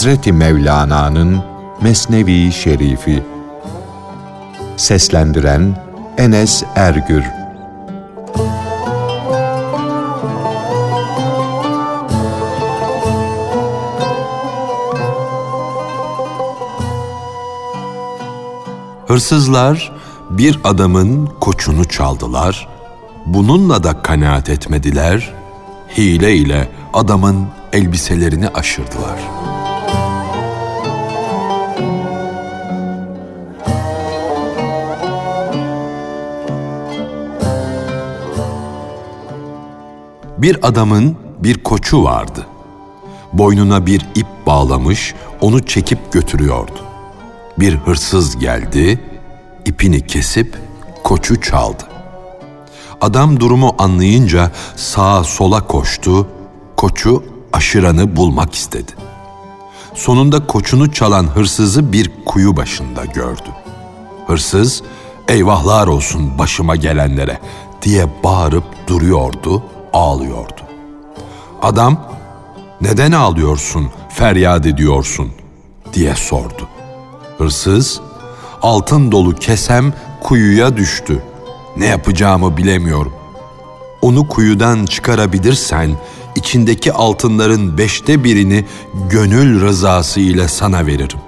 Hazreti Mevlana'nın Mesnevi Şerifi. Seslendiren Enes Ergür. Hırsızlar bir adamın koçunu çaldılar, bununla da kanaat etmediler, hile ile adamın elbiselerini aşırdılar. Bir adamın bir koçu vardı. Boynuna bir ip bağlamış, onu çekip götürüyordu. Bir hırsız geldi, ipini kesip koçu çaldı. Adam durumu anlayınca sağa sola koştu, koçu aşıranı bulmak istedi. Sonunda koçunu çalan hırsızı bir kuyu başında gördü. Hırsız, eyvahlar olsun başıma gelenlere diye bağırıp duruyordu, ağlıyordu. Adam, neden ağlıyorsun, feryat ediyorsun diye sordu. Hırsız, altın dolu kesem kuyuya düştü. Ne yapacağımı bilemiyorum. Onu kuyudan çıkarabilirsen içindeki altınların beşte birini gönül rızası ile sana veririm.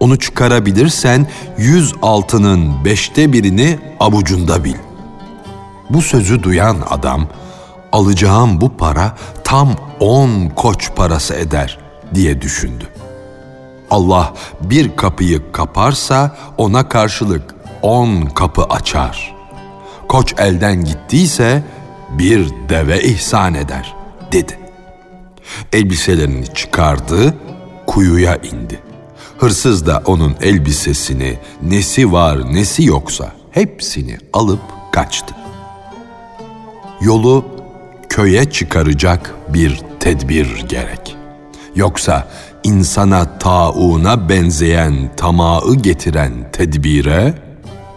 Onu çıkarabilirsen yüz altının beşte birini avucunda bil. Bu sözü duyan adam, alacağım bu para tam on koç parası eder diye düşündü. Allah bir kapıyı kaparsa ona karşılık on kapı açar. Koç elden gittiyse bir deve ihsan eder dedi. Elbiselerini çıkardı, kuyuya indi. Hırsız da onun elbisesini, nesi var nesi yoksa hepsini alıp kaçtı. Yolu köye çıkaracak bir tedbir gerek. Yoksa insana tauna benzeyen tamağı getiren tedbire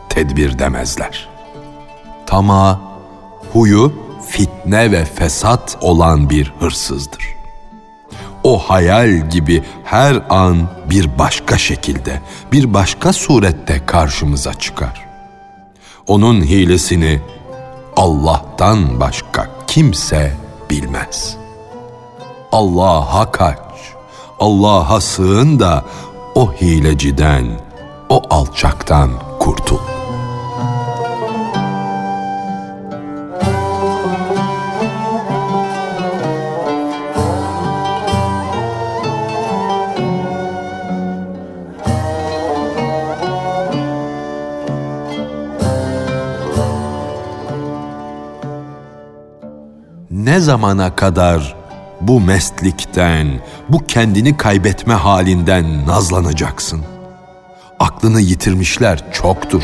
tedbir demezler. Tama huyu fitne ve fesat olan bir hırsızdır. O hayal gibi her an bir başka şekilde, bir başka surette karşımıza çıkar. Onun hilesini Allah'tan başka kimse bilmez. Allah'a kaç, Allah'a sığın da o hileciden, o alçaktan kurtul. Zamana kadar bu mestlikten, bu kendini kaybetme halinden nazlanacaksın? Aklını yitirmişler çoktur.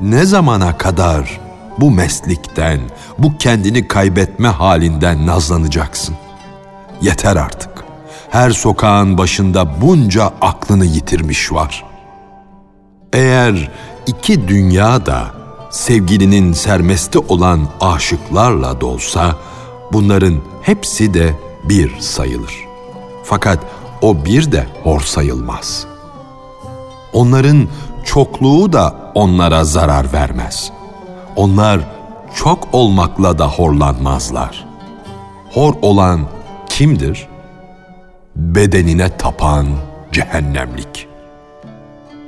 Ne zamana kadar bu meslikten, bu kendini kaybetme halinden nazlanacaksın? Yeter artık. Her sokağın başında bunca aklını yitirmiş var. Eğer iki dünya da sevgilinin sermesti olan aşıklarla dolsa, bunların hepsi de bir sayılır. Fakat o bir de hor sayılmaz. Onların çokluğu da onlara zarar vermez. Onlar çok olmakla da horlanmazlar. Hor olan kimdir? Bedenine tapan cehennemlik.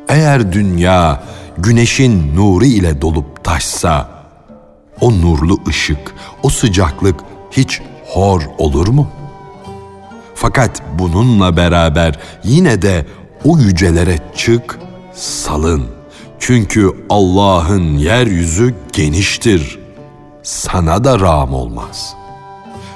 Eğer dünya güneşin nuru ile dolup taşsa, o nurlu ışık, o sıcaklık hiç hor olur mu? Fakat bununla beraber yine de o yücelere çık, salın. Çünkü Allah'ın yeryüzü geniştir. Sana da rağm olmaz.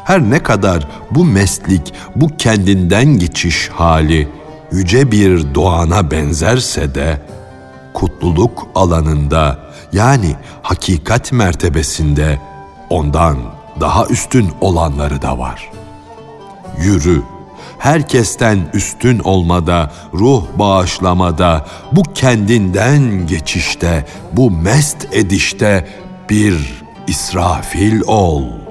Her ne kadar bu meslik, bu kendinden geçiş hali yüce bir doğana benzerse de kutluluk alanında yani hakikat mertebesinde ondan daha üstün olanları da var. Yürü, her herkesten üstün olmada, ruh bağışlamada, bu kendinden geçişte, bu mest edişte bir İsrafil ol.''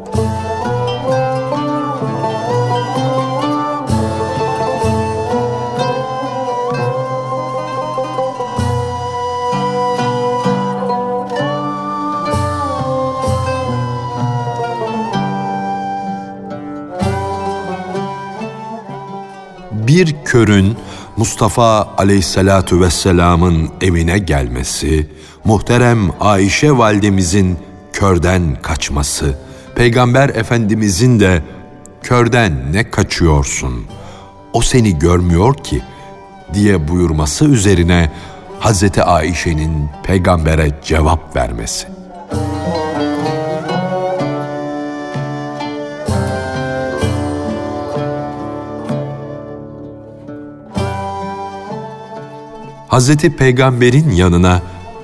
Bir körün Mustafa aleyhissalatu vesselamın evine gelmesi, muhterem Ayşe validemizin körden kaçması, Peygamber Efendimizin de körden ne kaçıyorsun, o seni görmüyor ki diye buyurması üzerine Hazreti Ayşe'nin peygambere cevap vermesi. Hazreti Peygamber'in yanına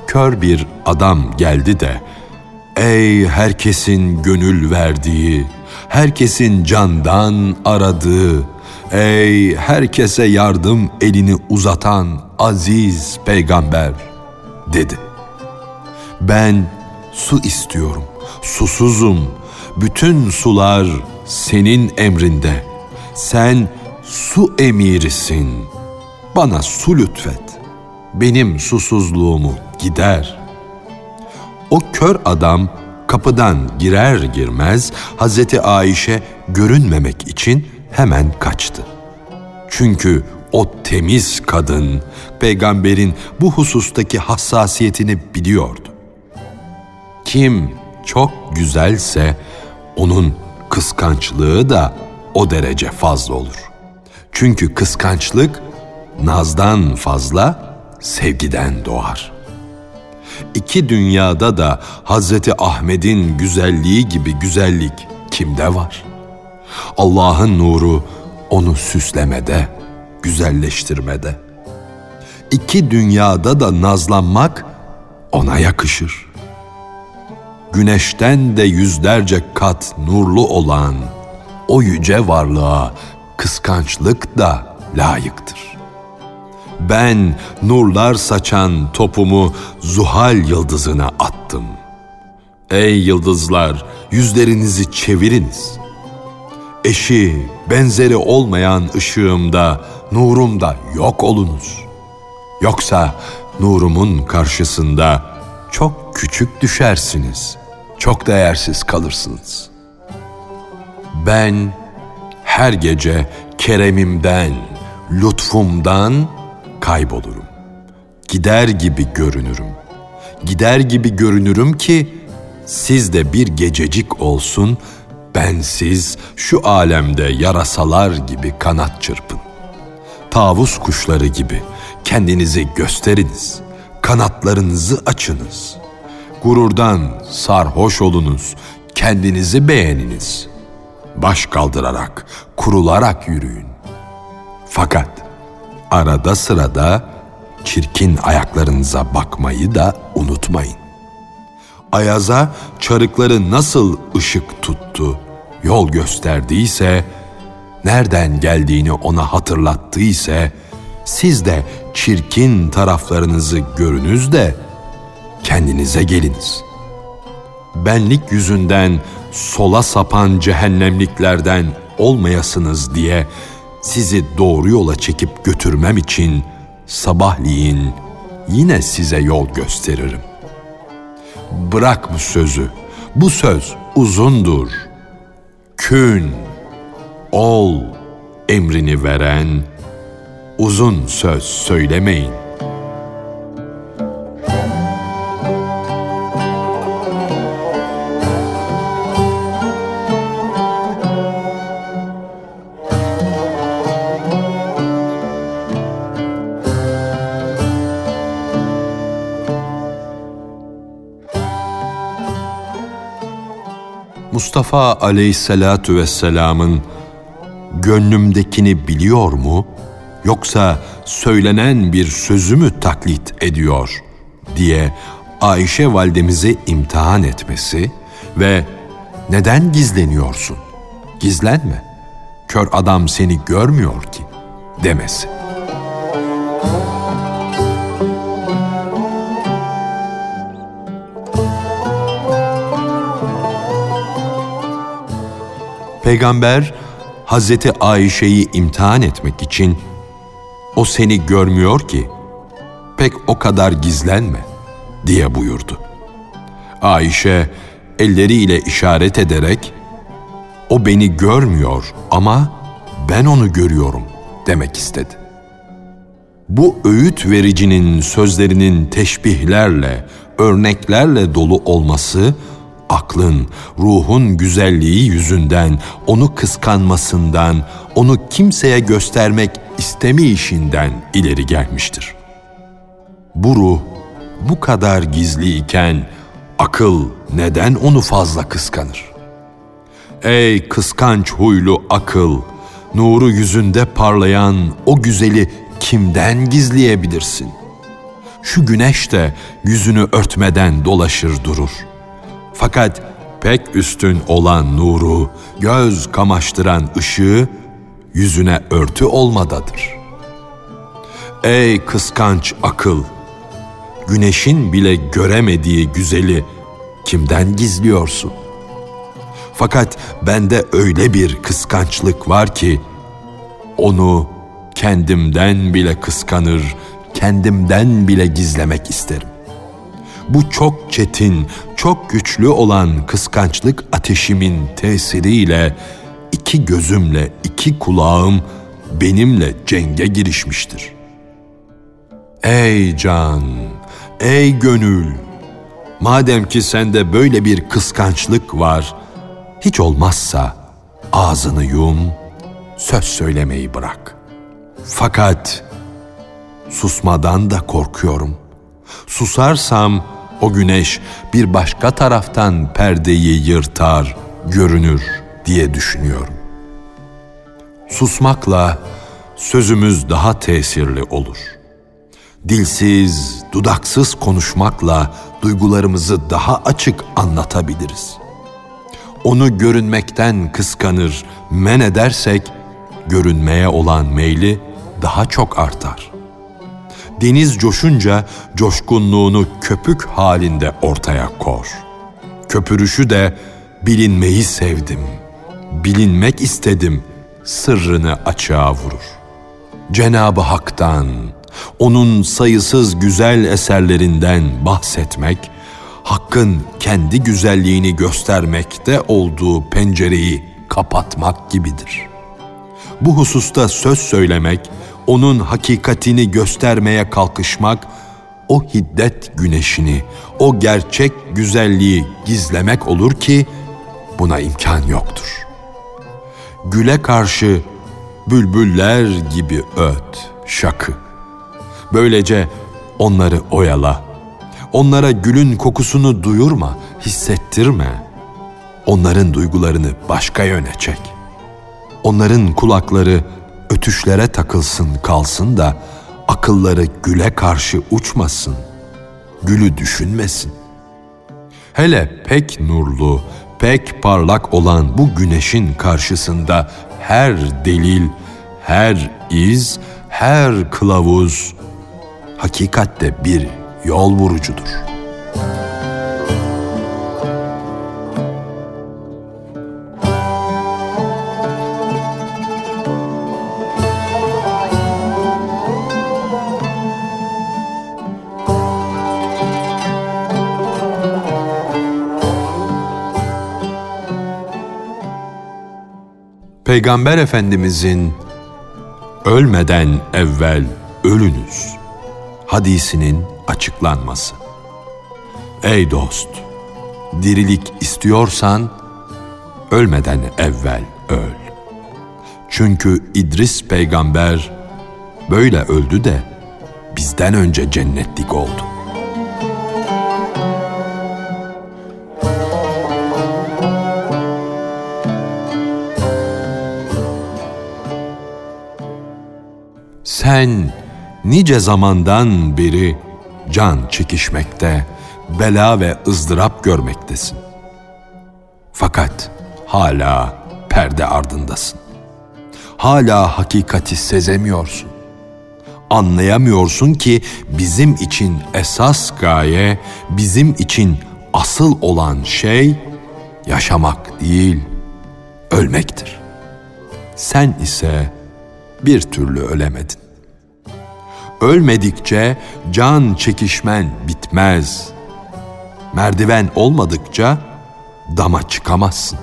kör bir adam geldi de Ey herkesin gönül verdiği, herkesin candan aradığı, ey herkese yardım elini uzatan aziz peygamber dedi. Ben su istiyorum, susuzum, bütün sular senin emrinde. Sen su emirisin, bana su lütfet benim susuzluğumu gider. O kör adam kapıdan girer girmez Hazreti Ayşe görünmemek için hemen kaçtı. Çünkü o temiz kadın peygamberin bu husustaki hassasiyetini biliyordu. Kim çok güzelse onun kıskançlığı da o derece fazla olur. Çünkü kıskançlık nazdan fazla, sevgiden doğar. İki dünyada da Hazreti Ahmet'in güzelliği gibi güzellik kimde var? Allah'ın nuru onu süslemede, güzelleştirmede. İki dünyada da nazlanmak ona yakışır. Güneşten de yüzlerce kat nurlu olan o yüce varlığa kıskançlık da layıktır ben nurlar saçan topumu Zuhal yıldızına attım. Ey yıldızlar, yüzlerinizi çeviriniz. Eşi, benzeri olmayan ışığımda, nurumda yok olunuz. Yoksa nurumun karşısında çok küçük düşersiniz, çok değersiz kalırsınız. Ben her gece keremimden, lütfumdan kaybolurum. Gider gibi görünürüm. Gider gibi görünürüm ki siz de bir gececik olsun bensiz şu alemde yarasalar gibi kanat çırpın. Tavus kuşları gibi kendinizi gösteriniz. Kanatlarınızı açınız. Gururdan sarhoş olunuz. Kendinizi beğeniniz. Baş kaldırarak, kurularak yürüyün. Fakat arada sırada çirkin ayaklarınıza bakmayı da unutmayın. Ayaza çarıkları nasıl ışık tuttu, yol gösterdiyse, nereden geldiğini ona hatırlattıysa, siz de çirkin taraflarınızı görünüz de kendinize geliniz. Benlik yüzünden sola sapan cehennemliklerden olmayasınız diye sizi doğru yola çekip götürmem için sabahleyin yine size yol gösteririm. Bırak bu sözü. Bu söz uzundur. Kün, ol emrini veren uzun söz söylemeyin. Mustafa aleyhissalatu vesselamın gönlümdekini biliyor mu yoksa söylenen bir sözü mü taklit ediyor diye Ayşe validemizi imtihan etmesi ve neden gizleniyorsun? Gizlenme. kör adam seni görmüyor ki demesi. Peygamber Hazreti Ayşe'yi imtihan etmek için o seni görmüyor ki pek o kadar gizlenme diye buyurdu. Ayşe elleriyle işaret ederek o beni görmüyor ama ben onu görüyorum demek istedi. Bu öğüt vericinin sözlerinin teşbihlerle, örneklerle dolu olması aklın, ruhun güzelliği yüzünden, onu kıskanmasından, onu kimseye göstermek istemeyişinden ileri gelmiştir. Bu ruh bu kadar gizli iken akıl neden onu fazla kıskanır? Ey kıskanç huylu akıl, nuru yüzünde parlayan o güzeli kimden gizleyebilirsin? Şu güneş de yüzünü örtmeden dolaşır durur. Fakat pek üstün olan nuru, göz kamaştıran ışığı yüzüne örtü olmadadır. Ey kıskanç akıl! Güneşin bile göremediği güzeli kimden gizliyorsun? Fakat bende öyle bir kıskançlık var ki onu kendimden bile kıskanır, kendimden bile gizlemek isterim. Bu çok çetin, çok güçlü olan kıskançlık ateşimin tesiriyle iki gözümle iki kulağım benimle cenge girişmiştir. Ey can, ey gönül, madem ki sende böyle bir kıskançlık var, hiç olmazsa ağzını yum, söz söylemeyi bırak. Fakat susmadan da korkuyorum. Susarsam o güneş bir başka taraftan perdeyi yırtar, görünür diye düşünüyorum. Susmakla sözümüz daha tesirli olur. Dilsiz, dudaksız konuşmakla duygularımızı daha açık anlatabiliriz. Onu görünmekten kıskanır, men edersek görünmeye olan meyli daha çok artar. Deniz coşunca coşkunluğunu köpük halinde ortaya kor. Köpürüşü de bilinmeyi sevdim, bilinmek istedim sırrını açığa vurur. Cenabı Hak'tan, onun sayısız güzel eserlerinden bahsetmek, Hakk'ın kendi güzelliğini göstermekte olduğu pencereyi kapatmak gibidir. Bu hususta söz söylemek, onun hakikatini göstermeye kalkışmak, o hiddet güneşini, o gerçek güzelliği gizlemek olur ki buna imkan yoktur. Güle karşı bülbüller gibi öt, şakı. Böylece onları oyala. Onlara gülün kokusunu duyurma, hissettirme. Onların duygularını başka yöne çek. Onların kulakları ötüşlere takılsın kalsın da akılları güle karşı uçmasın, gülü düşünmesin. Hele pek nurlu, pek parlak olan bu güneşin karşısında her delil, her iz, her kılavuz hakikatte bir yol vurucudur.'' Peygamber Efendimizin ölmeden evvel ölünüz hadisinin açıklanması. Ey dost, dirilik istiyorsan ölmeden evvel öl. Çünkü İdris peygamber böyle öldü de bizden önce cennetlik oldu. Sen nice zamandan beri can çekişmekte, bela ve ızdırap görmektesin. Fakat hala perde ardındasın. hala hakikati sezemiyorsun. Anlayamıyorsun ki bizim için esas gaye, bizim için asıl olan şey yaşamak değil, ölmektir. Sen ise bir türlü ölemedin. Ölmedikçe can çekişmen bitmez. Merdiven olmadıkça dama çıkamazsın.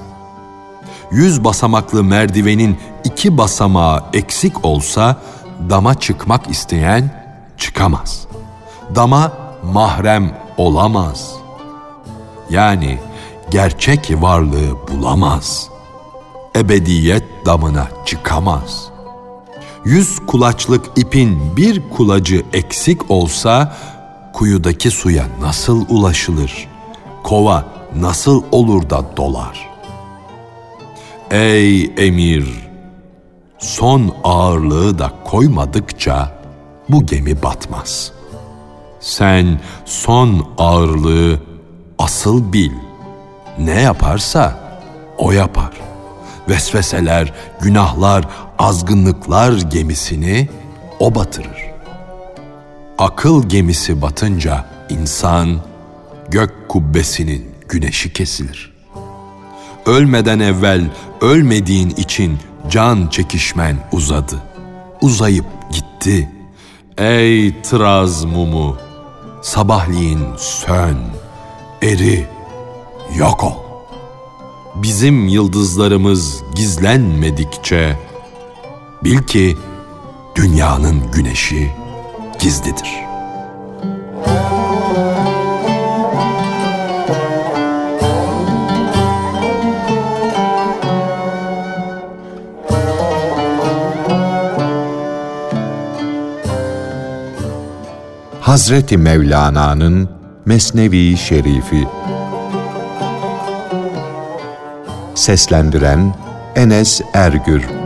Yüz basamaklı merdivenin iki basamağı eksik olsa dama çıkmak isteyen çıkamaz. Dama mahrem olamaz. Yani gerçek varlığı bulamaz. Ebediyet damına çıkamaz. Yüz kulaçlık ipin bir kulacı eksik olsa kuyudaki suya nasıl ulaşılır? Kova nasıl olur da dolar? Ey emir! Son ağırlığı da koymadıkça bu gemi batmaz. Sen son ağırlığı asıl bil. Ne yaparsa o yapar. Vesveseler, günahlar, azgınlıklar gemisini o batırır. Akıl gemisi batınca insan gök kubbesinin güneşi kesilir. Ölmeden evvel ölmediğin için can çekişmen uzadı. Uzayıp gitti. Ey tıraz mumu, sabahleyin sön, eri, yok ol. Bizim yıldızlarımız gizlenmedikçe bil ki dünyanın güneşi gizlidir.'' Hazreti Mevlana'nın Mesnevi Şerifi Seslendiren Enes Ergür